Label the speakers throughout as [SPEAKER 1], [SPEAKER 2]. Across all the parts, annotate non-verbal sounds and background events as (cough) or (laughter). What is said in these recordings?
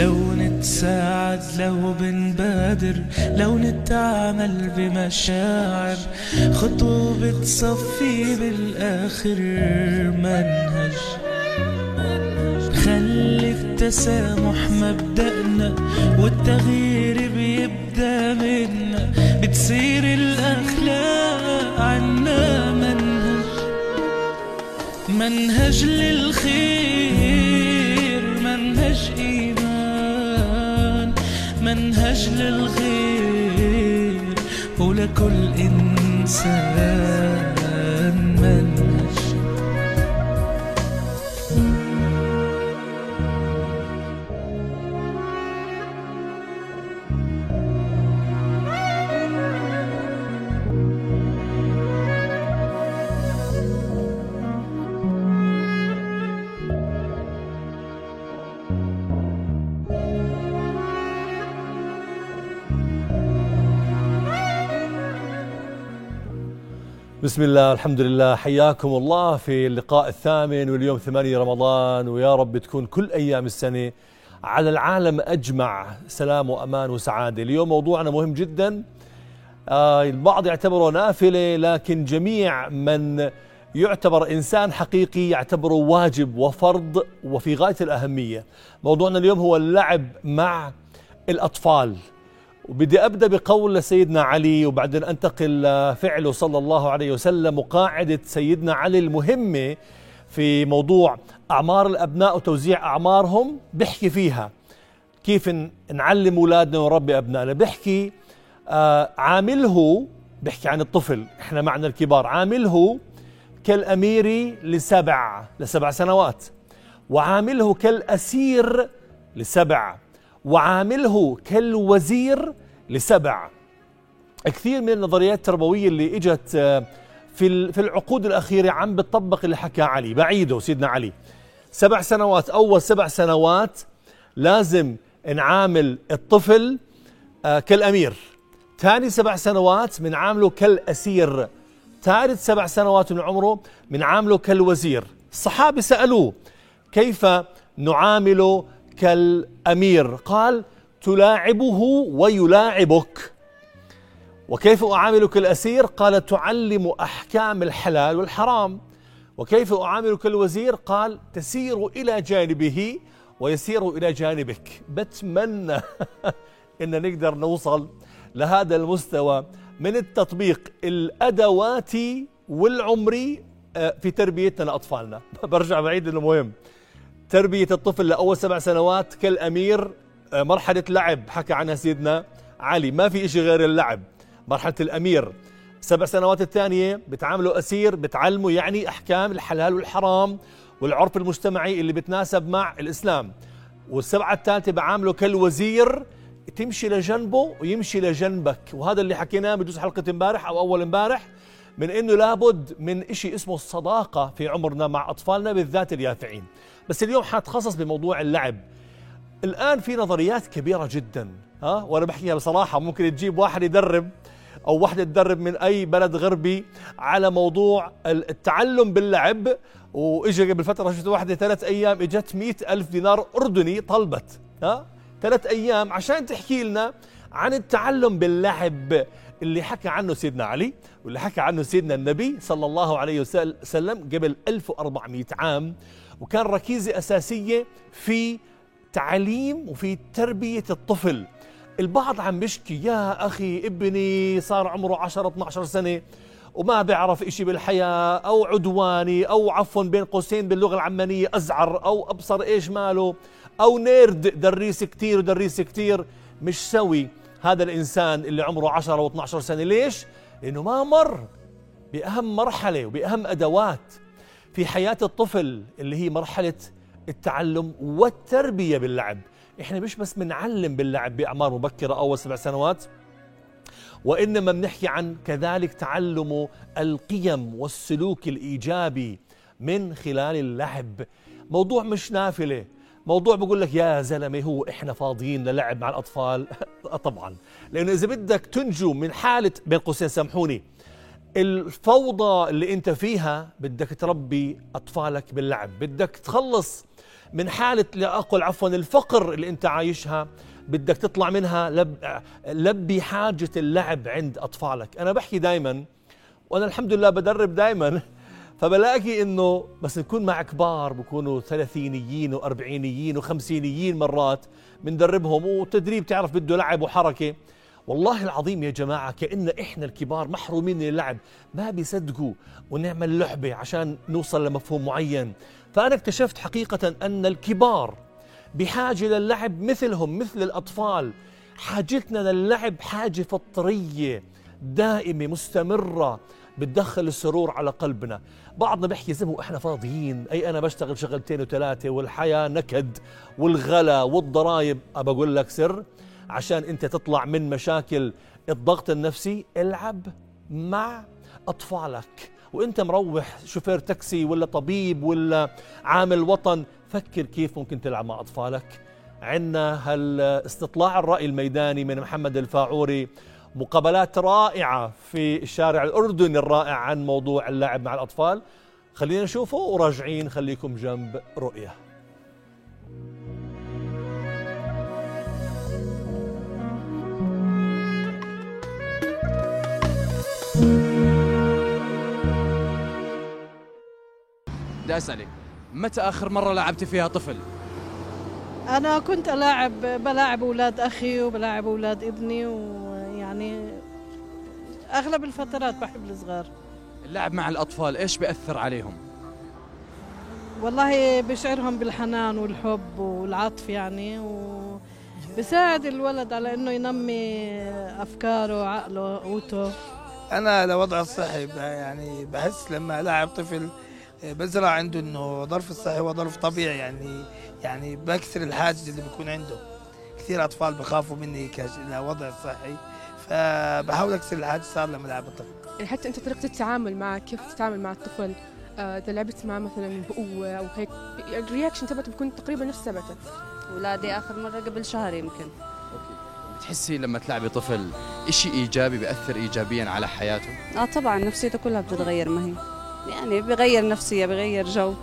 [SPEAKER 1] لو نتساعد لو بنبادر لو نتعامل بمشاعر خطوة بتصفي بالآخر منهج. خلي التسامح مبدأنا والتغيير بيبدأ منا بتصير الأخلاق عنا منهج. منهج للخير. ولكل إنسان
[SPEAKER 2] بسم الله الحمد لله. حياكم الله في اللقاء الثامن واليوم ثمانية رمضان. ويا رب تكون كل أيام السنة على العالم أجمع سلام وأمان وسعادة. اليوم موضوعنا مهم جدا. آه البعض يعتبره نافلة لكن جميع من يعتبر إنسان حقيقي يعتبره واجب وفرض وفي غاية الأهمية. موضوعنا اليوم هو اللعب مع الأطفال. وبدي أبدأ بقول سيدنا علي وبعدين أنتقل لفعله صلى الله عليه وسلم وقاعدة سيدنا علي المهمة في موضوع أعمار الأبناء وتوزيع أعمارهم. بحكي فيها كيف نعلم أولادنا ونربي أبنائنا. بحكي آه عامله بحكي عن الطفل إحنا معنا الكبار عامله كالامير لسبع لسبع سنوات وعامله كالأسير لسبع وعامله كالوزير لسبع. كثير من النظريات التربوية اللي إجت في في العقود الأخيرة عم بتطبق اللي حكى علي. بعيده سيدنا علي. سبع سنوات أول سبع سنوات لازم نعامل الطفل كالأمير. ثاني سبع سنوات بنعامله كالأسير. ثالث سبع سنوات من عمره بنعامله كالوزير. الصحابة سألوه كيف نعامله كالأمير؟ قال تلاعبه ويلاعبك. وكيف أعاملك الأسير؟ قال تعلم أحكام الحلال والحرام. وكيف أعاملك الوزير؟ قال تسير إلى جانبه ويسير إلى جانبك. بتمنى (laughs) إن نقدر نوصل لهذا المستوى من التطبيق الأدواتي والعمري في تربيتنا لأطفالنا. (laughs) برجع بعيد إنه مهم. تربية الطفل لأول سبع سنوات كالأمير مرحلة لعب. حكى عنها سيدنا علي. ما في إشي غير اللعب. مرحلة الأمير. سبع سنوات الثانية بتعامله أسير بتعلمه يعني أحكام الحلال والحرام والعرف المجتمعي اللي بتناسب مع الإسلام. والسبعة الثالثة بعامله كالوزير. تمشي لجنبه ويمشي لجنبك. وهذا اللي حكيناه بجوز حلقة امبارح أو أول امبارح من إنه لابد من إشي اسمه الصداقة في عمرنا مع أطفالنا بالذات اليافعين. بس اليوم حنتخصص بموضوع اللعب. الآن في نظريات كبيرة جدا ها؟ وأنا بحكيها بصراحة ممكن تجيب واحد يدرب أو واحدة تدرب من أي بلد غربي على موضوع التعلم باللعب. وإجا قبل فترة شفت واحدة ثلاث أيام إجت مئة ألف دينار أردني طلبت ها؟ ثلاث أيام عشان تحكي لنا عن التعلم باللعب اللي حكى عنه سيدنا علي واللي حكى عنه سيدنا النبي صلى الله عليه وسلم قبل 1400 عام. وكان ركيزة أساسية في تعليم وفي تربية الطفل. البعض عم بيشكي يا أخي ابني صار عمره 10 12 سنة وما بيعرف إشي بالحياة أو عدواني أو عفوا بين قوسين باللغة العمانية أزعر أو أبصر إيش ماله أو نيرد دريس كتير ودريس كتير. مش سوي هذا الإنسان اللي عمره 10 و12 سنة. ليش؟ لأنه ما مر بأهم مرحلة وبأهم أدوات في حياة الطفل اللي هي مرحلة التعلم والتربية باللعب. إحنا مش بس بنعلم باللعب بأعمار مبكرة أول سبع سنوات وإنما بنحكي عن كذلك تعلم القيم والسلوك الإيجابي من خلال اللعب. موضوع مش نافلة. موضوع بقول لك يا زلمة هو إحنا فاضيين للعب مع الأطفال؟ (laughs) طبعا. لأنه إذا بدك تنجو من حالة بين قوسين سامحوني الفوضى اللي أنت فيها بدك تربي أطفالك باللعب. بدك تخلص من حالة لا أقول عفوا الفقر اللي أنت عايشها بدك تطلع منها لب لبي حاجة اللعب عند أطفالك. أنا بحكي دايما وأنا الحمد لله بدرب دايما فبلاقي إنه بس نكون مع كبار بكونوا ثلاثينيين وأربعينيين وخمسينيين مرات بندربهم وتدريب تعرف بده لعب وحركة. والله العظيم يا جماعة كأن إحنا الكبار محرومين من اللعب. ما بيصدقوا ونعمل لعبة عشان نوصل لمفهوم معين. فأنا اكتشفت حقيقة أن الكبار بحاجة للعب مثلهم مثل الأطفال. حاجتنا للعب حاجة فطرية دائمة مستمرة بتدخل السرور على قلبنا. بعضنا بيحكي زلمة إحنا فاضيين؟ أي أنا بشتغل شغلتين وثلاثة والحياة نكد والغلا والضرايب. أبى أقول لك سر عشان أنت تطلع من مشاكل الضغط النفسي العب مع أطفالك. وانت مروح شوفير تاكسي ولا طبيب ولا عامل وطن فكر كيف ممكن تلعب مع أطفالك. عندنا هالاستطلاع الرأي الميداني من محمد الفاعوري. مقابلات رائعة في الشارع الأردني الرائع عن موضوع اللعب مع الأطفال. خلينا نشوفه وراجعين خليكم جنب
[SPEAKER 3] رؤية. أسألك متى آخر مرة لعبتي فيها طفل؟
[SPEAKER 4] أنا كنت ألاعب بلاعب أولاد أخي وبلاعب أولاد ابني ويعني أغلب الفترات بحب الصغار.
[SPEAKER 3] اللعب مع الأطفال إيش بيأثر عليهم؟
[SPEAKER 4] والله بشعرهم بالحنان والحب والعطف يعني وبساعد الولد على إنه ينمي أفكاره عقله قوته
[SPEAKER 5] أنا لوضع الصحي يعني بحس لما ألاعب طفل بزرع عنده إنه ظرف الصحي هو ظرف طبيعي يعني يعني بكسر الحاجز اللي بيكون عنده. كثير أطفال بخافوا مني لوضع الصحي فبحاول أكسر الحاجز صار لما العب الطفل.
[SPEAKER 6] يعني حتى أنت طريقة التعامل معه كيف تتعامل مع الطفل آه، إذا لعبت معه مثلا بقوة أو هيك الرياكشن تبعته بيكون تقريبا نفس ثبتت
[SPEAKER 7] ولادي آخر مرة قبل شهر يمكن.
[SPEAKER 3] بتحسي لما تلعبي طفل إشي إيجابي بيأثر ايجابيا على حياته؟
[SPEAKER 7] آه طبعا نفسيته كلها بتتغير ما هي. يعني بغير نفسية بغير جو.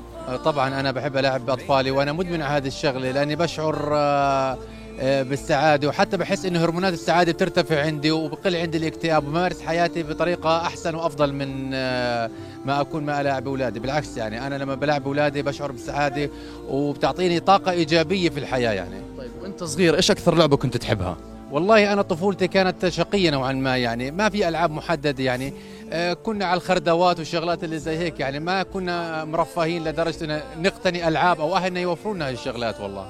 [SPEAKER 8] طبعا أنا بحب ألعب بأطفالي وأنا مدمن على هذه الشغلة لأني بشعر آه، آه، بالسعادة وحتى بحس انه هرمونات السعادة بترتفع عندي وبقل عندي الاكتئاب وبمارس حياتي بطريقة أحسن وأفضل من آه، ما أكون ما العب أولادي. بالعكس يعني أنا لما بلعب أولادي بشعر بالسعادة وبتعطيني طاقة إيجابية في الحياة يعني.
[SPEAKER 3] طيب وأنت صغير إيش أكثر لعبة كنت تحبها؟
[SPEAKER 8] والله أنا طفولتي كانت شقية نوعا ما يعني ما في ألعاب محددة يعني. آه، كنا على الخردوات والشغلات اللي زي هيك يعني ما كنا مرفهين لدرجة إن نقتني ألعاب أو أهلنا يوفروا لنا الشغلات والله.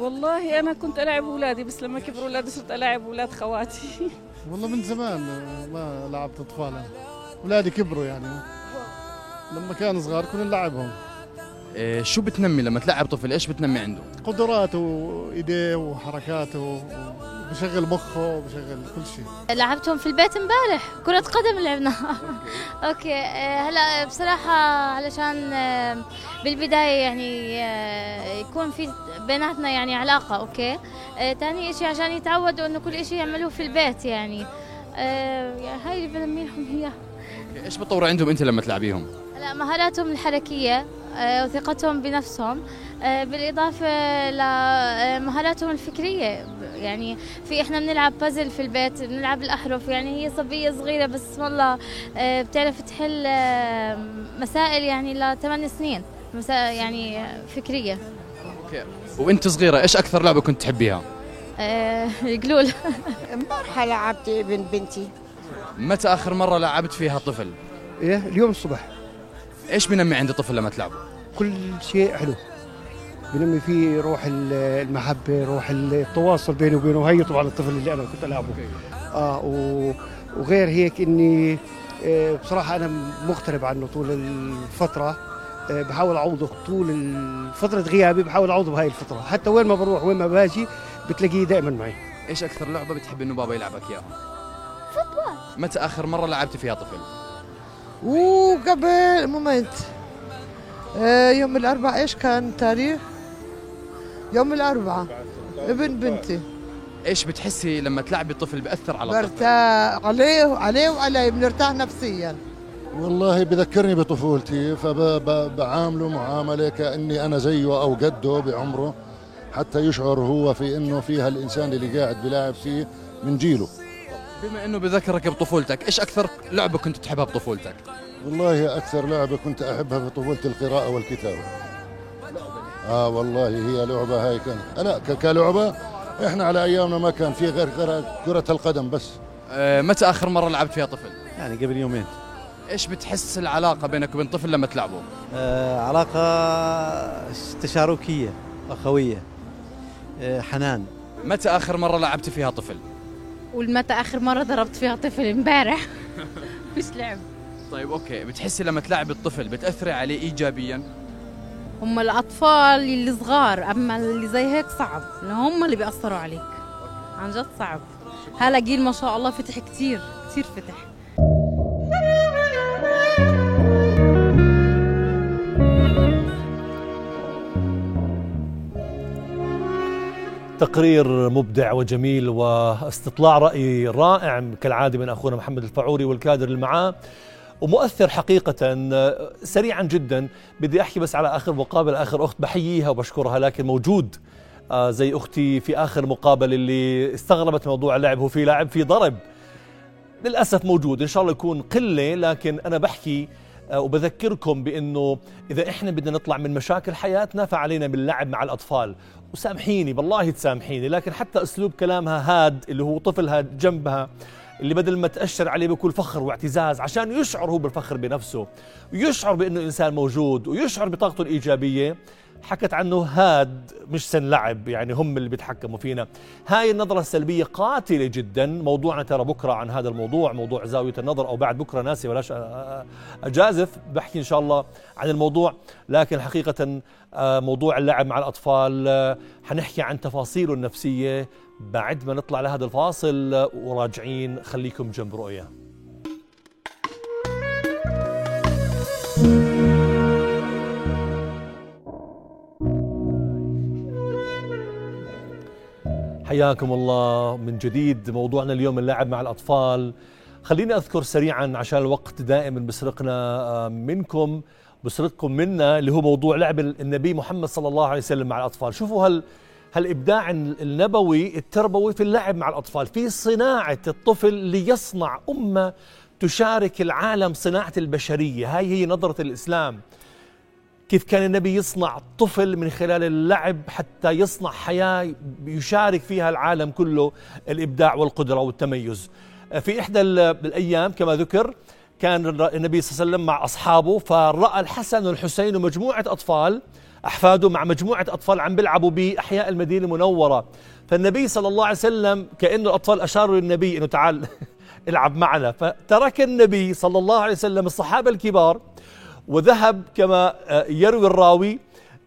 [SPEAKER 9] والله أنا كنت ألعب أولادي بس لما كبروا أولادي صرت ألعب أولاد خواتي. (laughs)
[SPEAKER 10] والله من زمان ما لعبت أطفال. أنا. أولادي كبروا يعني. لما كانوا صغار كنا نلعبهم.
[SPEAKER 3] إيه شو بتنمي لما تلعب طفل؟ إيش بتنمي عنده؟
[SPEAKER 10] قدراته وإيديه وحركاته. بشغل مخه وبشغل كل شيء.
[SPEAKER 11] لعبتهم في البيت امبارح. كرة قدم لعبناها. (laughs) Okay. آه، هلا بصراحة علشان آه، بالبداية يعني آه، يكون في بيناتنا يعني علاقة. Okay. تاني إشي عشان يتعودوا إنه كل إشي يعملوه في البيت يعني. يعني هاي اللي بنميهم هي.
[SPEAKER 3] Okay، إيش بتطور عندهم أنت لما تلعبيهم؟
[SPEAKER 11] هلا مهاراتهم الحركية وثقتهم بنفسهم. بالإضافة لمهاراتهم الفكرية. يعني في إحنا بنلعب بازل في البيت بنلعب الأحرف يعني هي صبية صغيرة بس والله آه، بتعرف تحل آه، مسائل يعني لثمان سنين مسائل يعني فكرية.
[SPEAKER 3] Okay. وأنت صغيرة إيش أكثر لعبة كنت تحبيها؟
[SPEAKER 11] آه، قلول
[SPEAKER 12] امبارحة لعبت ابن بنتي.
[SPEAKER 3] متى آخر مرة لعبت فيها طفل؟
[SPEAKER 13] إيه اليوم الصبح.
[SPEAKER 3] إيش بنمي عند الطفل لما تلعبه
[SPEAKER 13] كل شيء حلو. بنمي فيه روح ال- المحبة روح التواصل بيني وبينه. هي طبعا الطفل اللي أنا كنت ألعبه. آه و- وغير هيك إني آه، بصراحة أنا مغترب عنه طول الفترة. آه، بحاول أعوضه طول فترة غيابي بحاول أعوضه بهاي الفترة. حتى وين ما بروح وين ما باجي بتلاقيه دائما معي.
[SPEAKER 3] إيش أكثر لعبة بتحب إنه بابا يلعبك إياها؟ Football. متى آخر مرة لعبت فيها طفل؟
[SPEAKER 12] وقبل moment آه، يوم الأربعاء إيش كان تاريخ؟ يوم الأربعاء. ابن بنتي.
[SPEAKER 3] إيش بتحسي لما تلعبي طفل بيأثر على الطفل
[SPEAKER 12] برتاح عليه عليه وعلي بنرتاح نفسيا.
[SPEAKER 14] والله بذكرني بطفولتي فبعامله معاملة كأني أنا زيه أو قده بعمره حتى يشعر هو في إنه فيها الإنسان اللي قاعد بلاعب فيه من جيله.
[SPEAKER 3] بما إنه بذكرك بطفولتك إيش أكثر لعبة كنت تحبها بطفولتك؟
[SPEAKER 14] والله أكثر لعبة كنت أحبها في طفولتي القراءة والكتابة. آه والله هي لعبة هاي كانت. لا كلعبة إحنا على أيامنا ما كان في غير كرة القدم بس.
[SPEAKER 3] آه متى آخر مرة لعبت فيها طفل؟
[SPEAKER 15] يعني قبل يومين.
[SPEAKER 3] إيش بتحس العلاقة بينك وبين طفل لما تلعبه؟
[SPEAKER 15] آه علاقة تشاركية أخوية آه حنان.
[SPEAKER 3] متى آخر مرة لعبت فيها طفل؟
[SPEAKER 16] والمتى آخر مرة ضربت فيها طفل؟ امبارح. (laughs) مش لعب.
[SPEAKER 3] طيب أوكي. بتحسي لما تلعب الطفل بتأثري عليه ايجابيا؟
[SPEAKER 16] هم الأطفال اللي صغار أما اللي زي هيك صعب لأن هم اللي بيأثروا عليك. عن جد صعب. هلا جيل ما شاء الله فتح كتير كتير فتح.
[SPEAKER 2] تقرير مبدع وجميل واستطلاع رأي رائع كالعادة من أخونا محمد الفعوري والكادر اللي معاه. ومؤثر حقيقة سريعا جدا. بدي أحكي بس على آخر مقابلة آخر أخت بحييها وبشكرها لكن موجود آه، زي أختي في آخر مقابلة اللي استغربت موضوع اللعب. هو في لاعب في ضرب. للأسف موجود. إن شاء الله يكون قلة لكن أنا بحكي آه، وبذكركم بأنه إذا إحنا بدنا نطلع من مشاكل حياتنا فعلينا باللعب مع الأطفال. وسامحيني بالله تسامحيني لكن حتى أسلوب كلامها هاد اللي هو طفلها جنبها اللي بدل ما تأشر عليه بكل فخر واعتزاز عشان يشعر هو بالفخر بنفسه ويشعر بأنه إنسان موجود ويشعر بطاقته الإيجابية. حكت عنه هاد مش سن لعب يعني هم اللي بيتحكموا فينا. هاي النظرة السلبية قاتلة جدا. موضوعنا ترى بكرة عن هذا الموضوع موضوع زاوية النظر أو بعد بكرة ناسي ولاش أجازف. بحكي إن شاء الله عن الموضوع. لكن حقيقة موضوع اللعب مع الأطفال حنحكي عن تفاصيله النفسية. بعد ما نطلع لهذا الفاصل وراجعين خليكم جنب رؤية. حياكم الله. من جديد موضوعنا اليوم اللعب مع الأطفال. خليني أذكر سريعا عشان الوقت دائما بسرقنا آه، منكم بسرقكم منا اللي هو موضوع لعب النبي محمد صلى الله عليه وسلم مع الأطفال. شوفوا هل هالإبداع النبوي التربوي في اللعب مع الأطفال في صناعة الطفل ليصنع أمة تشارك العالم صناعة البشرية. هاي هي نظرة الإسلام. كيف كان النبي يصنع طفل من خلال اللعب حتى يصنع حياة يشارك فيها العالم كله الإبداع والقدرة والتميز. في إحدى الأيام كما ذكر كان النبي صلى الله عليه وسلم مع أصحابه فرأى الحسن والحسين ومجموعة أطفال أحفاده مع مجموعة أطفال عم بيلعبوا بأحياء المدينة المنورة. فالنبي صلى الله عليه وسلم كأن الأطفال أشاروا للنبي أنه تعال (laughs) العب معنا. فترك النبي صلى الله عليه وسلم الصحابة الكبار وذهب كما آه، يروي الراوي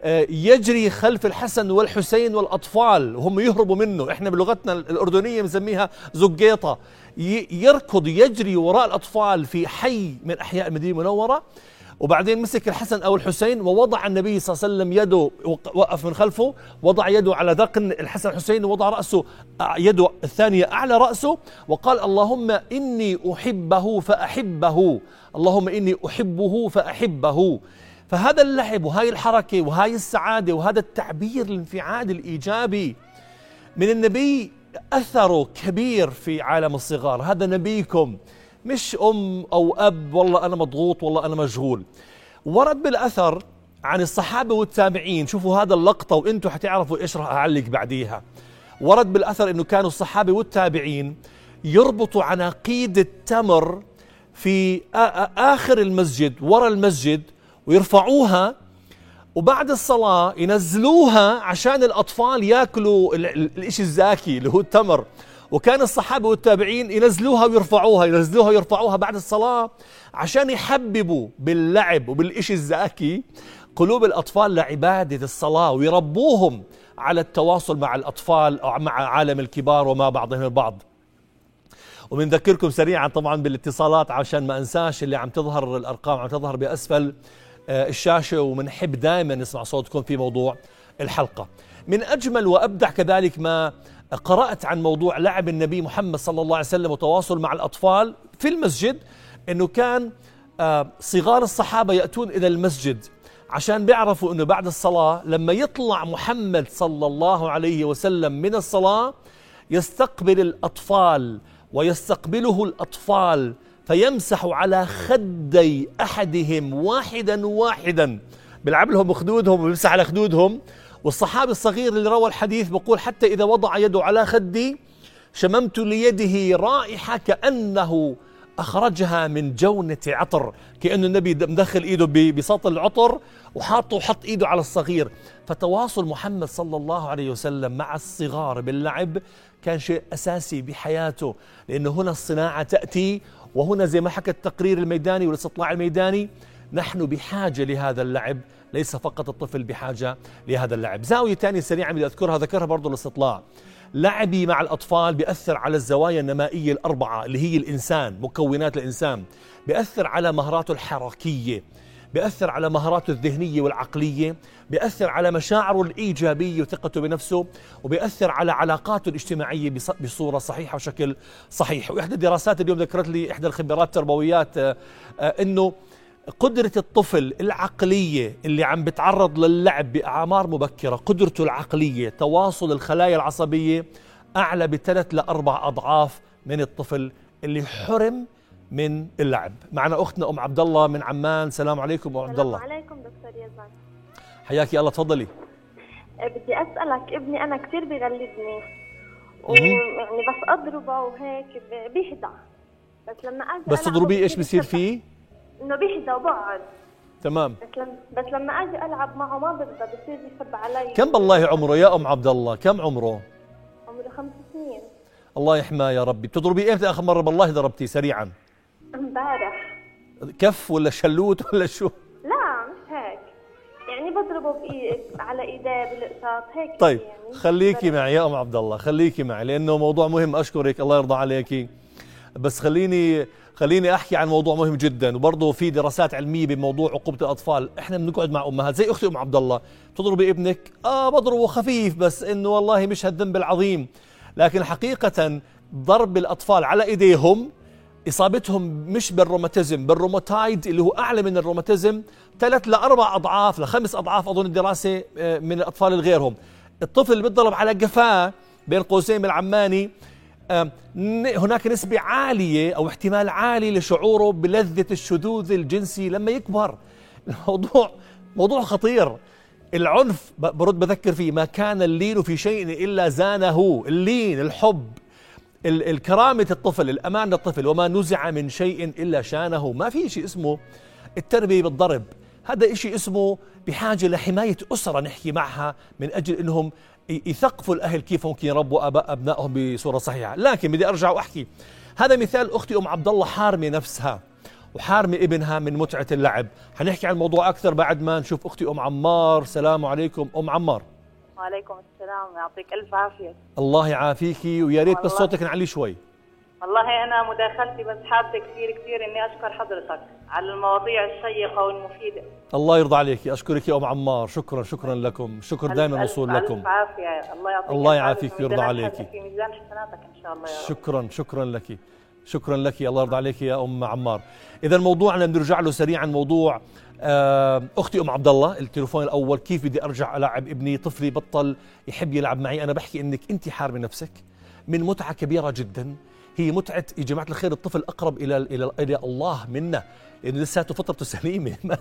[SPEAKER 2] آه، يجري خلف الحسن والحسين والأطفال. وهم يهربوا منه. إحنا بلغتنا الأردنية بنسميها زقيطة. يركض يجري وراء الأطفال في حي من أحياء المدينة المنورة. وبعدين مسك الحسن أو الحسين ووضع النبي صلى الله عليه وسلم يده وقف من خلفه وضع يده على ذقن الحسن الحسين ووضع رأسه يده الثانية أعلى رأسه وقال اللهم إني أحبه فأحبه اللهم إني أحبه فأحبه. فهذا اللعب وهاي الحركة وهاي السعادة وهذا التعبير الانفعال الإيجابي من النبي أثره كبير في عالم الصغار. هذا نبيكم مش أم أو أب والله أنا مضغوط والله أنا مشغول. ورد بالأثر عن الصحابة والتابعين شوفوا هذا اللقطة وأنتم حتعرفوا إيش راح أعلق بعديها. ورد بالأثر أنه كانوا الصحابة والتابعين يربطوا عناقيد التمر في آخر المسجد ورا المسجد ويرفعوها وبعد الصلاة ينزلوها عشان الأطفال ياكلوا الإشي الزاكي اللي هو التمر. وكان الصحابة والتابعين ينزلوها ويرفعوها ينزلوها ويرفعوها بعد الصلاة عشان يحببوا باللعب وبالإشي الزاكي قلوب الأطفال لعبادة الصلاة ويربوهم على التواصل مع الأطفال أو مع عالم الكبار وما بعضهم البعض وبنذكركم سريعا طبعا بالاتصالات عشان ما أنساش اللي عم تظهر الأرقام عم تظهر بأسفل آه، الشاشة وبنحب دائما نسمع صوتكم في موضوع الحلقة. من أجمل وأبدع كذلك ما قرأت عن موضوع لعب النبي محمد صلى الله عليه وسلم وتواصل مع الأطفال في المسجد إنه كان آه، صغار الصحابة يأتون إلى المسجد عشان بيعرفوا أنه بعد الصلاة لما يطلع محمد صلى الله عليه وسلم من الصلاة يستقبل الأطفال ويستقبله الأطفال فيمسح على خدي أحدهم واحدا واحدا بيلعب لهم خدودهم ويمسح على خدودهم والصحابي الصغير اللي روى الحديث بقول حتى إذا وضع يده على خدي شممت ليده رائحة كأنه أخرجها من جونة عطر كأنه النبي مدخل إيده بسطل العطر وحاطه وحط إيده على الصغير. فتواصل محمد صلى الله عليه وسلم مع الصغار باللعب كان شيء أساسي بحياته لأنه هنا الصناعة تأتي وهنا زي ما حكى التقرير الميداني والاستطلاع الميداني نحن بحاجة لهذا اللعب. ليس فقط الطفل بحاجة لهذا اللعب. زاوية ثانية سريعة بدي أذكرها ذكرها برضو الاستطلاع لعبي مع الأطفال بيأثر على الزوايا النمائية الأربعة اللي هي الإنسان مكونات الإنسان. بيأثر على مهاراته الحركية بيأثر على مهاراته الذهنية والعقلية بيأثر على مشاعره الإيجابية وثقته بنفسه وبيأثر على علاقاته الاجتماعية بص- بصورة صحيحة وشكل صحيح. وإحدى الدراسات اليوم ذكرت لي إحدى الخبرات التربويات آه، آه، إنه قدرة الطفل العقلية اللي عم بتعرض للعب بأعمار مبكرة قدرته العقلية تواصل الخلايا العصبية أعلى بثلاث لأربع أضعاف من الطفل اللي حرم من اللعب. معنا أختنا أم عبد الله من عمان. سلام عليكم أم عبد الله
[SPEAKER 17] السلام عليكم دكتور يزن.
[SPEAKER 2] حياك الله تفضلي.
[SPEAKER 17] أه، بدي أسألك ابني أنا كثير بيغلبني
[SPEAKER 2] مهم.
[SPEAKER 17] ويعني بس أضربه وهيك ب- بيهدى. بس لما أجي
[SPEAKER 2] بس تضربيه إيش
[SPEAKER 17] بصير
[SPEAKER 2] فيه.
[SPEAKER 17] إنه بيهدى وبقعد
[SPEAKER 2] تمام.
[SPEAKER 17] بس لما بس لما أجي ألعب معه ما برضى بصير يسب علي.
[SPEAKER 2] كم بالله عمره يا أم عبد الله؟ كم عمره؟
[SPEAKER 17] عمره خمس سنين.
[SPEAKER 2] الله يحماه يا ربي. بتضربيه إمتى آخر مرة؟ بالله ضربتيه سريعا.
[SPEAKER 17] امبارح.
[SPEAKER 2] كف ولا شلوت ولا شو؟
[SPEAKER 17] لا مش هيك. يعني بضربه بإيد على إيديه بالقساط هيك
[SPEAKER 2] طيب
[SPEAKER 17] يعني.
[SPEAKER 2] خليكي معي يا أم عبد الله خليكي معي لأنه موضوع مهم. أشكرك الله يرضى عليكي بس خليني خليني أحكي عن موضوع مهم جدا. وبرضه في دراسات علمية بموضوع عقوبة الأطفال. إحنا بنقعد مع امهات زي أختي أم عبد الله. تضربي ابنك؟ آه بضربه خفيف بس إنه والله مش هالذنب العظيم. لكن حقيقة ضرب الأطفال على إيديهم إصابتهم مش بالروماتيزم بالروماتايد اللي هو أعلى من الروماتيزم. ثلاث لأربع أضعاف لخمس أضعاف أظن الدراسة آه، من الأطفال اللي غيرهم الطفل اللي بيتضرب على قفاه بين قوسين من العماني ن- هناك نسبة عالية أو احتمال عالي لشعوره بلذة الشذوذ الجنسي لما يكبر. الموضوع (laughs) موضوع خطير. العنف برد بذكر فيه ما كان اللين في شيء إلا زانه. اللين الحب ال- الكرامة الطفل الأمان للطفل وما نزع من شيء إلا شانه. ما في شيء اسمه التربية بالضرب. هذا شيء اسمه بحاجة لحماية أسرة نحكي معها من أجل أنهم يثقفوا الأهل كيف ممكن يربوا أباء أبنائهم بصورة صحيحة. لكن بدي أرجع وأحكي. هذا مثال أختي أم عبد الله حارمة نفسها وحارمة ابنها من متعة اللعب. حنحكي عن الموضوع أكثر بعد ما نشوف أختي أم عمار. سلام عليكم أم عمار.
[SPEAKER 18] وعليكم السلام. يعطيك ألف عافية.
[SPEAKER 2] الله يعافيكي ويا ريت بس. صوتك نعلي شوي.
[SPEAKER 18] والله أنا مداخلتي بس حابة كثير كثير إني أشكر حضرتك على المواضيع الشيقة والمفيدة.
[SPEAKER 2] الله يرضى عليك. أشكرك يا أم عمار. شكرا شكرا لكم. شكر دائما
[SPEAKER 18] ألف-
[SPEAKER 2] موصول
[SPEAKER 18] ألف
[SPEAKER 2] لكم
[SPEAKER 18] عافية. الله يعطيك
[SPEAKER 2] الله يعافيك
[SPEAKER 18] عافية.
[SPEAKER 2] ويرضى.
[SPEAKER 18] حسن- في ميزان حسناتك إن شاء الله يا رب.
[SPEAKER 2] شكرا شكرا لك. شكرا لك. الله يرضى عليك يا أم عمار. اذا موضوعنا بنرجع له سريعا. موضوع آه، أختي أم عبد الله التليفون الأول. كيف بدي أرجع العب ابني؟ طفلي بطل يحب يلعب معي. أنا بحكي إنك أنت حارمه نفسك من متعة كبيرة جدا. هي متعة يا جماعة الخير الطفل اقرب إلى إلى إلى الله منا لأنه لساته فطرته سليمه (laughs) ما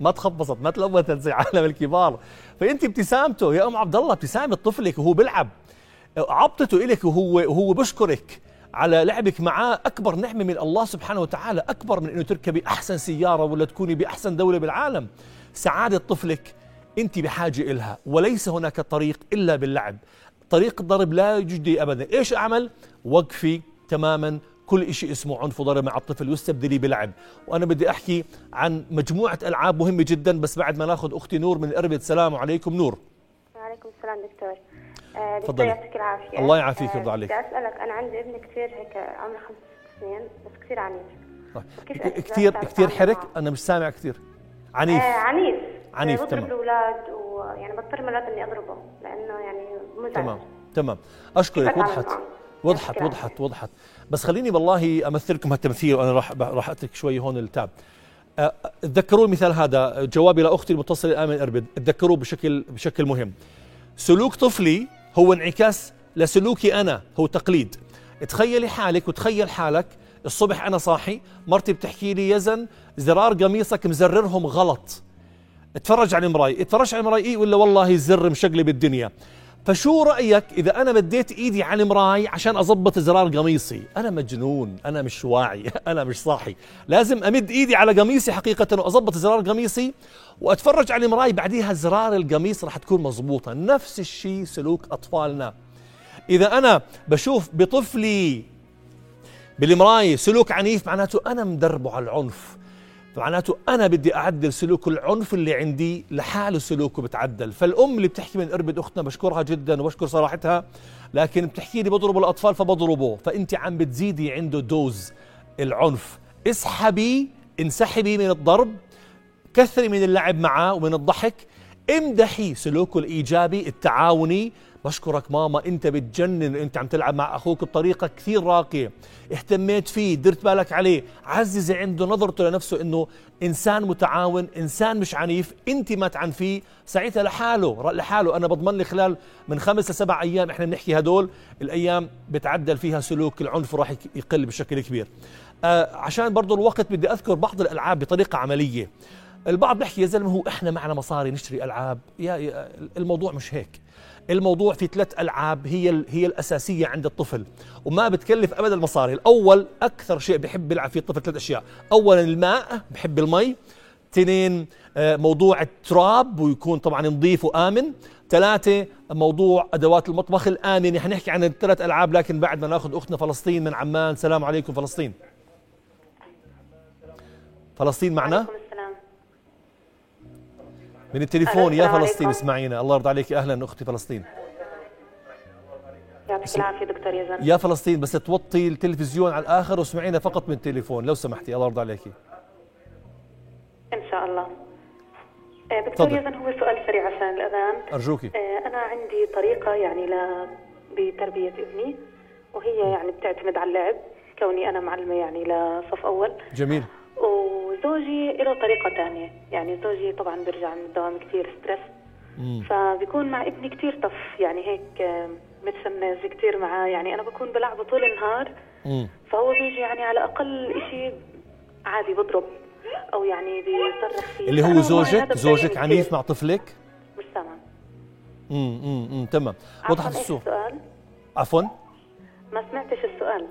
[SPEAKER 2] ما تخبصت ما تلوثت زي عالم الكبار. فأنت ابتسامته يا أم عبد الله ابتسامة طفلك وهو بيلعب. عبطته إلك وهو وهو بشكرك على لعبك معاه. أكبر نعمة من الله سبحانه وتعالى أكبر من أنه تركبي أحسن سيارة ولا تكوني بأحسن دولة بالعالم. سعادة طفلك أنت بحاجة إلها وليس هناك طريق إلا باللعب. طريق الضرب لا يجدي أبدا. إيش أعمل؟ وقفي تماما كل شيء اسمه عنف وضرب مع الطفل واستبدليه بلعب. وأنا بدي أحكي عن مجموعة ألعاب مهمة جدا بس بعد ما ناخذ أختي نور من إربد السلام عليكم نور.
[SPEAKER 17] وعليكم السلام دكتور. آه، دكتور. يعطيك العافية.
[SPEAKER 2] الله يعافيك
[SPEAKER 17] آه،
[SPEAKER 2] ويرضى عليك.
[SPEAKER 17] بدي أسألك أنا عندي ابن كثير هيك عمره خمس سنين بس كثير عنيف. كيف أقدر
[SPEAKER 2] كثير كثير؟ حرك؟ أنا مش سامع كثير. عنيف.
[SPEAKER 17] آه عنيف.
[SPEAKER 2] عنيف،
[SPEAKER 17] آه، بضرب
[SPEAKER 2] تمام.
[SPEAKER 17] الأولاد ويعني بضطر مرات إني أضربه لأنه يعني مزعج.
[SPEAKER 2] تمام تمام.
[SPEAKER 17] أشكرك
[SPEAKER 2] وضحت؟ وضحت. وضحت وضحت. بس خليني والله أمثلكم هالتمثيل وأنا راح راح أترك شوي هون التاب تذكروا المثال هذا جوابي لاختي المتصلة الان من أربد. تذكروه بشكل بشكل مهم. سلوك طفلي هو انعكاس لسلوكي أنا هو تقليد. تخيلي حالك وتخيل حالك الصبح أنا صاحي مرتي بتحكي لي يزن زرار قميصك مزررهم غلط. اتفرج على المراي اتفرج على المراي إيه ولا والله الزر مشقلب الدنيا. فشو رأيك إذا أنا مديت إيدي على المراي عشان أضبط زرار قميصي؟ أنا مجنون أنا مش واعي (laughs) أنا مش صاحي. لازم أمد إيدي على قميصي حقيقة وأضبط زرار قميصي وأتفرج على المراي بعديها زرار القميص راح تكون مضبوطة. نفس الشيء سلوك أطفالنا. إذا أنا بشوف بطفلي بالمراية سلوك عنيف معناته أنا مدربه على العنف. معناته أنا بدي أعدل سلوك العنف اللي عندي لحاله سلوكه بتعدل. فالأم اللي بتحكي من اربد أختنا بشكرها جدا وبشكر صراحتها لكن بتحكي لي بضرب الأطفال فبضربه. فأنت عم بتزيدي عنده دوز العنف. اسحبي انسحبي من الضرب كثري من اللعب معه ومن الضحك. امدحي سلوكه الإيجابي التعاوني. بشكرك ماما انت بتجنن انت عم تلعب مع أخوك بطريقه كثير راقية. اهتميت فيه درت بالك عليه. عززي عنده نظرته لنفسه إنه إنسان متعاون إنسان مش عنيف انت ما تعنفيه. ساعتها لحاله لحاله. أنا بضمن لي خلال من خمس لسبع أيام إحنا بنحكي هدول الأيام بتعدل فيها سلوك العنف راح يقل بشكل كبير. آه عشان برضو الوقت بدي أذكر بعض الألعاب بطريقة عملية. البعض بيحكي يا زلمة هو إحنا معنا مصاري نشتري ألعاب. يا الموضوع مش هيك. الموضوع في ثلاث ألعاب هي هي الأساسية عند الطفل وما بتكلف ابدا المصاري. الأول أكثر شيء بحب يلعب فيه الطفل ثلاث أشياء اولا الماء بحب المي اثنين آه، موضوع التراب ويكون طبعا نظيف وآمن ثلاثة موضوع أدوات المطبخ الآمنة. حنحكي عن الثلاث ألعاب لكن بعد ما ناخذ أختنا فلسطين من عمان. سلام عليكم فلسطين. فلسطين معنا؟ من التليفون يا فلسطين اسمعينا. الله يرضى عليك. أهلا أختي فلسطين.
[SPEAKER 17] يعطيك العافية دكتور يزن
[SPEAKER 2] يا فلسطين بس توطي التلفزيون على الآخر واسمعينا فقط من التليفون لو سمحتي. الله يرضى عليك
[SPEAKER 17] إن شاء الله. آه، دكتور. يزن هو سؤال سريع عشان الأذان.
[SPEAKER 2] أرجوكي.
[SPEAKER 17] آه، أنا عندي طريقة يعني ل بتربية ابني وهي يعني بتعتمد على اللعب كوني أنا معلمة يعني لصف أول.
[SPEAKER 2] جميل.
[SPEAKER 17] وزوجي له طريقة ثانية يعني زوجي طبعا بيرجع من الدوام كثير stress فبيكون مع ابني كثير tough. يعني هيك متشنج كثير معاه. يعني أنا بكون بلعبه طول النهار. فهو بيجي يعني على أقل شيء عادي بضرب. أو يعني بيصرخ فيه.
[SPEAKER 2] اللي هو زوجك؟ زوجك عنيف مع طفلك؟
[SPEAKER 17] مش سامع
[SPEAKER 2] امم امم تمام. وضحت
[SPEAKER 17] السؤال؟
[SPEAKER 2] عفوا؟
[SPEAKER 17] ما سمعتش السؤال.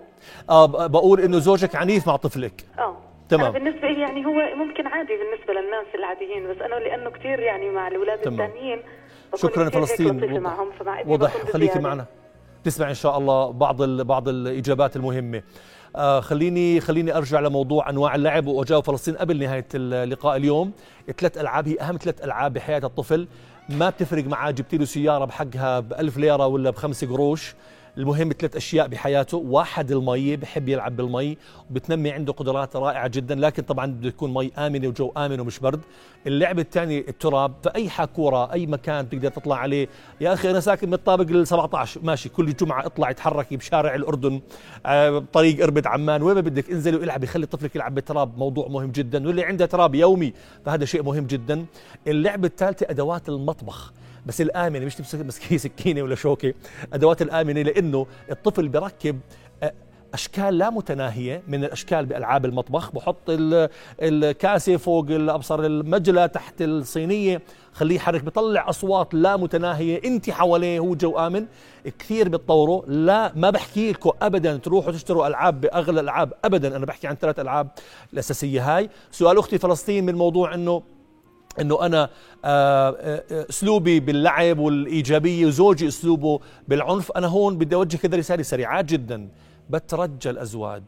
[SPEAKER 2] آه بقول إنه زوجك عنيف مع طفلك.
[SPEAKER 17] آه. تمام. بالنسبة لي يعني هو ممكن عادي بالنسبة للناس العاديين بس أنا لأنه كثير يعني مع الأولاد الثانيين
[SPEAKER 2] شكرا فلسطين.
[SPEAKER 17] معهم
[SPEAKER 2] وضح خليكي معنا. تسمع إن شاء الله بعض بعض الإجابات المهمة. آه خليني خليني أرجع لموضوع أنواع اللعب واجاوب فلسطين قبل نهاية اللقاء اليوم. ثلاث ألعاب هي أهم ثلاث ألعاب بحياة الطفل. ما بتفرق معاه جبت له سيارة بحقها ب 1000 ليرة ولا بخمس قروش. المهم ثلاث أشياء بحياته. واحد المي بحب يلعب بالمي وبتنمي عنده قدرات رائعة جدا. لكن طبعا بده يكون مي امنه وجو آمن ومش برد. اللعبه الثانية التراب. فأي حاكورة أي مكان تقدر تطلع عليه. يا أخي أنا ساكن من الطابق ال 17 ماشي كل جمعة اطلع اتحركي بشارع الأردن آه، طريق إربد عمان. وين ما بدك انزلي والعبي خلي طفلك يلعب بالتراب. موضوع مهم جدا. واللي عنده تراب يومي فهذا شيء مهم جدا. اللعبه الثالثه أدوات المطبخ. بس الآمنة مش تمسكي (laughs) سكينة ولا شوكة. أدوات الآمنة لأنه الطفل بركب أشكال لا متناهية من الأشكال بألعاب المطبخ. بحط الكاسة فوق الأبصر المجلة تحت الصينية. خليه يحرك بيطلع أصوات لا متناهية. انت حواليه هو جو آمن. كثير بتطوروا. لا ما بحكي لكم ابدا تروحوا تشتروا ألعاب بأغلى الألعاب ابدا. أنا بحكي عن ثلاث ألعاب الأساسية هاي. سؤال أختي فلسطين من موضوع إنه إنه أنا آه، آه، أسلوبي باللعب والإيجابية وزوجي أسلوبه بالعنف. أنا هون بدي أوجه كذا رسالة سريعات جدا. بترجى الأزواج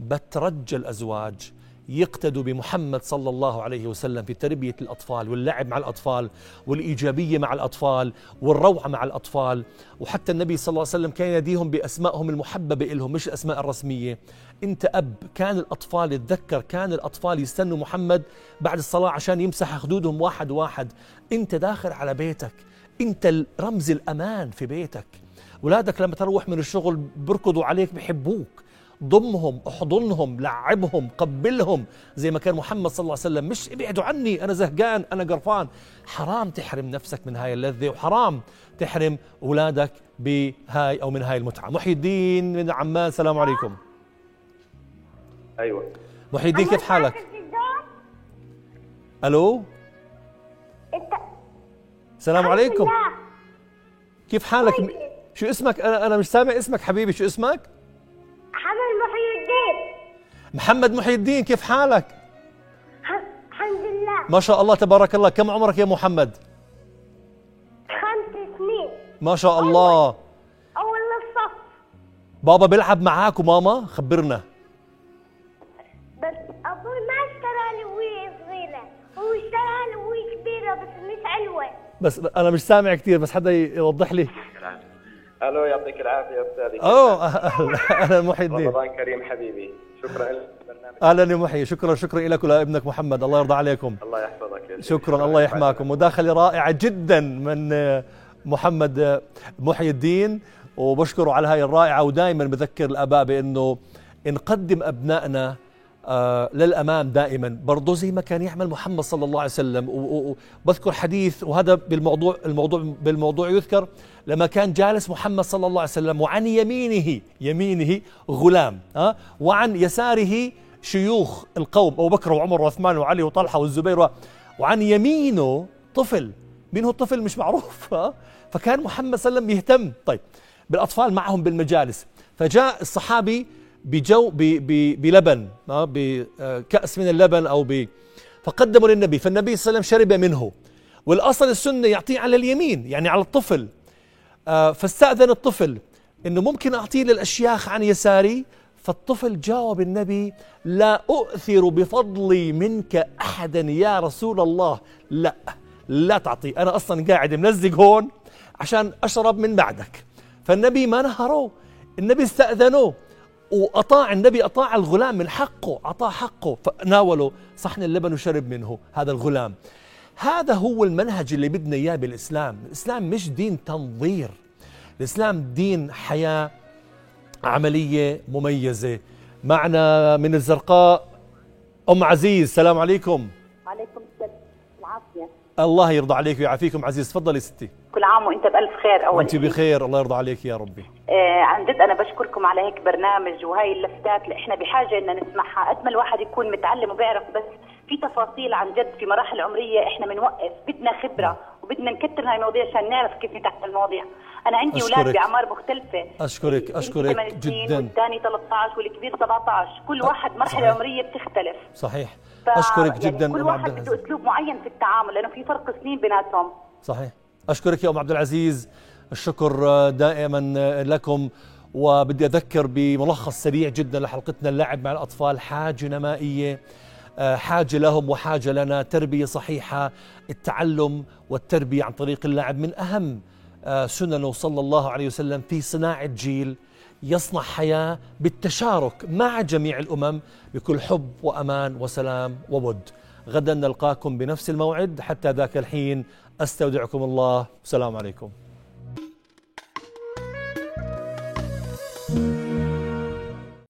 [SPEAKER 2] بترجى الأزواج يقتدوا بمحمد صلى الله عليه وسلم في تربية الأطفال واللعب مع الأطفال والإيجابية مع الأطفال والروعة مع الأطفال. وحتى النبي صلى الله عليه وسلم كان يناديهم بأسمائهم المحببة لهم مش الأسماء الرسمية. أنت أب كان الأطفال يتذكر كان الأطفال يستنوا محمد بعد الصلاة عشان يمسح خدودهم واحد واحد. أنت داخل على بيتك أنت رمز الأمان في بيتك. ولادك لما تروح من الشغل بركضوا عليك بحبوك. ضمهم احضنهم لعبهم قبلهم. زي ما كان محمد صلى الله عليه وسلم مش ابعدوا عني أنا زهقان أنا قرفان. حرام تحرم نفسك من هاي اللذة وحرام تحرم اولادك بهاي أو من هاي المتعة. محي الدين من عمان السلام عليكم.
[SPEAKER 19] أيوه.
[SPEAKER 2] محي الدين كيف حالك؟ ألو؟ السلام عليكم. كيف حالك؟ م- شو اسمك؟ أنا أنا مش سامع اسمك حبيبي. شو اسمك؟
[SPEAKER 20] حمد محي الدين.
[SPEAKER 2] محمد محي الدين كيف حالك؟
[SPEAKER 20] الحمد لله.
[SPEAKER 2] ما شاء الله تبارك الله. كم عمرك يا محمد؟
[SPEAKER 20] خمس سنين.
[SPEAKER 2] ما شاء الله.
[SPEAKER 20] أول الصف
[SPEAKER 2] بابا بيلعب معاك وماما؟ خبرنا.
[SPEAKER 20] بس أنا مش
[SPEAKER 2] سامع كثير بس حدا يوضح لي؟
[SPEAKER 19] ألو يعطيك العافية استاذي
[SPEAKER 2] أوه أهلا أهلاً محي الدين.
[SPEAKER 19] رمضان كريم حبيبي. شكرا
[SPEAKER 2] أهلا يا محي شكرا شكرا لك ولابنك محمد. الله يرضى عليكم.
[SPEAKER 19] الله يحفظك يا سيدي.
[SPEAKER 2] شكرا الله يحماكم. مداخله رائعة جدا من آه، محمد محي الدين. وبشكره على هاي الرائعة ودائما بذكر الأباء بأنه نقدم أبنائنا آه، للأمام دائما. برضه زي ما كان يعمل محمد صلى الله عليه وسلم. وبذكر حديث وهذا بالموضوع الموضوع بالموضوع يذكر لما كان جالس محمد صلى الله عليه وسلم وعن يمينه يمينه غلام ها وعن يساره شيوخ القوم أبو بكر وعمر وعثمان وعلي وطلحة والزبير وعن يمينه طفل. مين هو الطفل مش معروف ها فكان محمد صلى الله عليه وسلم يهتم. طيب بالأطفال معهم بالمجالس. فجاء الصحابي بجو بلبن ها بكأس من اللبن أو ب. فقدموا للنبي فالنبي صلى الله عليه وسلم شرب منه. والأصل السنة يعطيه على اليمين يعني على الطفل. آه، فاستأذن الطفل إنه ممكن أعطيه للأشياخ عن يساري. فالطفل جاوب النبي لا أؤثر بفضلي منك أحدا يا رسول الله. لا لا تعطيه أنا أصلا قاعد ملزق هون عشان أشرب من بعدك. فالنبي ما نهره النبي استأذنه وأطاع النبي أطاع الغلام من حقه أعطاه حقه. فناوله صحن اللبن وشرب منه هذا الغلام. هذا هو المنهج اللي بدنا إياه بالإسلام. الإسلام مش دين تنظير. الإسلام دين حياة عملية مميزة. معنا من الزرقاء أم عزيز السلام عليكم.
[SPEAKER 21] عليكم
[SPEAKER 2] الله يرضى عليك ويعافيكم عزيز. تفضلي ستي.
[SPEAKER 21] كل عام وانت بألف خير أول
[SPEAKER 2] وانت. بخير. الله يرضى عليك يا ربي.
[SPEAKER 21] آه عن جد أنا بشكركم على هيك برنامج وهاي اللفتات. اللي إحنا بحاجة إن نسمعها. قد ما الواحد يكون متعلم وبيعرف بس في تفاصيل عن جد في مراحل عمرية إحنا بنوقف بدنا خبرة. وبدنا نكتر هاي المواضيع عشان نعرف كيف نتحت المواضيع أنا عندي مختلفة.
[SPEAKER 2] أشكرك أشكرك
[SPEAKER 21] 8 سنين
[SPEAKER 2] جدا.
[SPEAKER 21] والثاني 13 والكبير 17 كل واحد مرحلة
[SPEAKER 2] صحيح.
[SPEAKER 21] عمرية بتختلف.
[SPEAKER 2] صحيح.
[SPEAKER 21] ف-
[SPEAKER 2] أشكرك
[SPEAKER 21] يعني
[SPEAKER 2] جدا
[SPEAKER 21] كل واحد بده أسلوب معين في التعامل لأنه في فرق سنين بيناتهم.
[SPEAKER 2] صحيح. أشكرك يا أم عبد العزيز. الشكر دائما لكم. وبدي أذكر بملخص سريع جدا لحلقتنا اللعب مع الأطفال حاجة نمائية. آه، حاجة لهم وحاجة لنا. تربية صحيحة التعلم والتربية عن طريق اللعب من أهم آه، سننه صلى الله عليه وسلم في صناعة جيل يصنع حياة بالتشارك مع جميع الأمم بكل حب وأمان وسلام وود. غدا نلقاكم بنفس الموعد. حتى ذاك الحين أستودعكم الله. والسلام عليكم.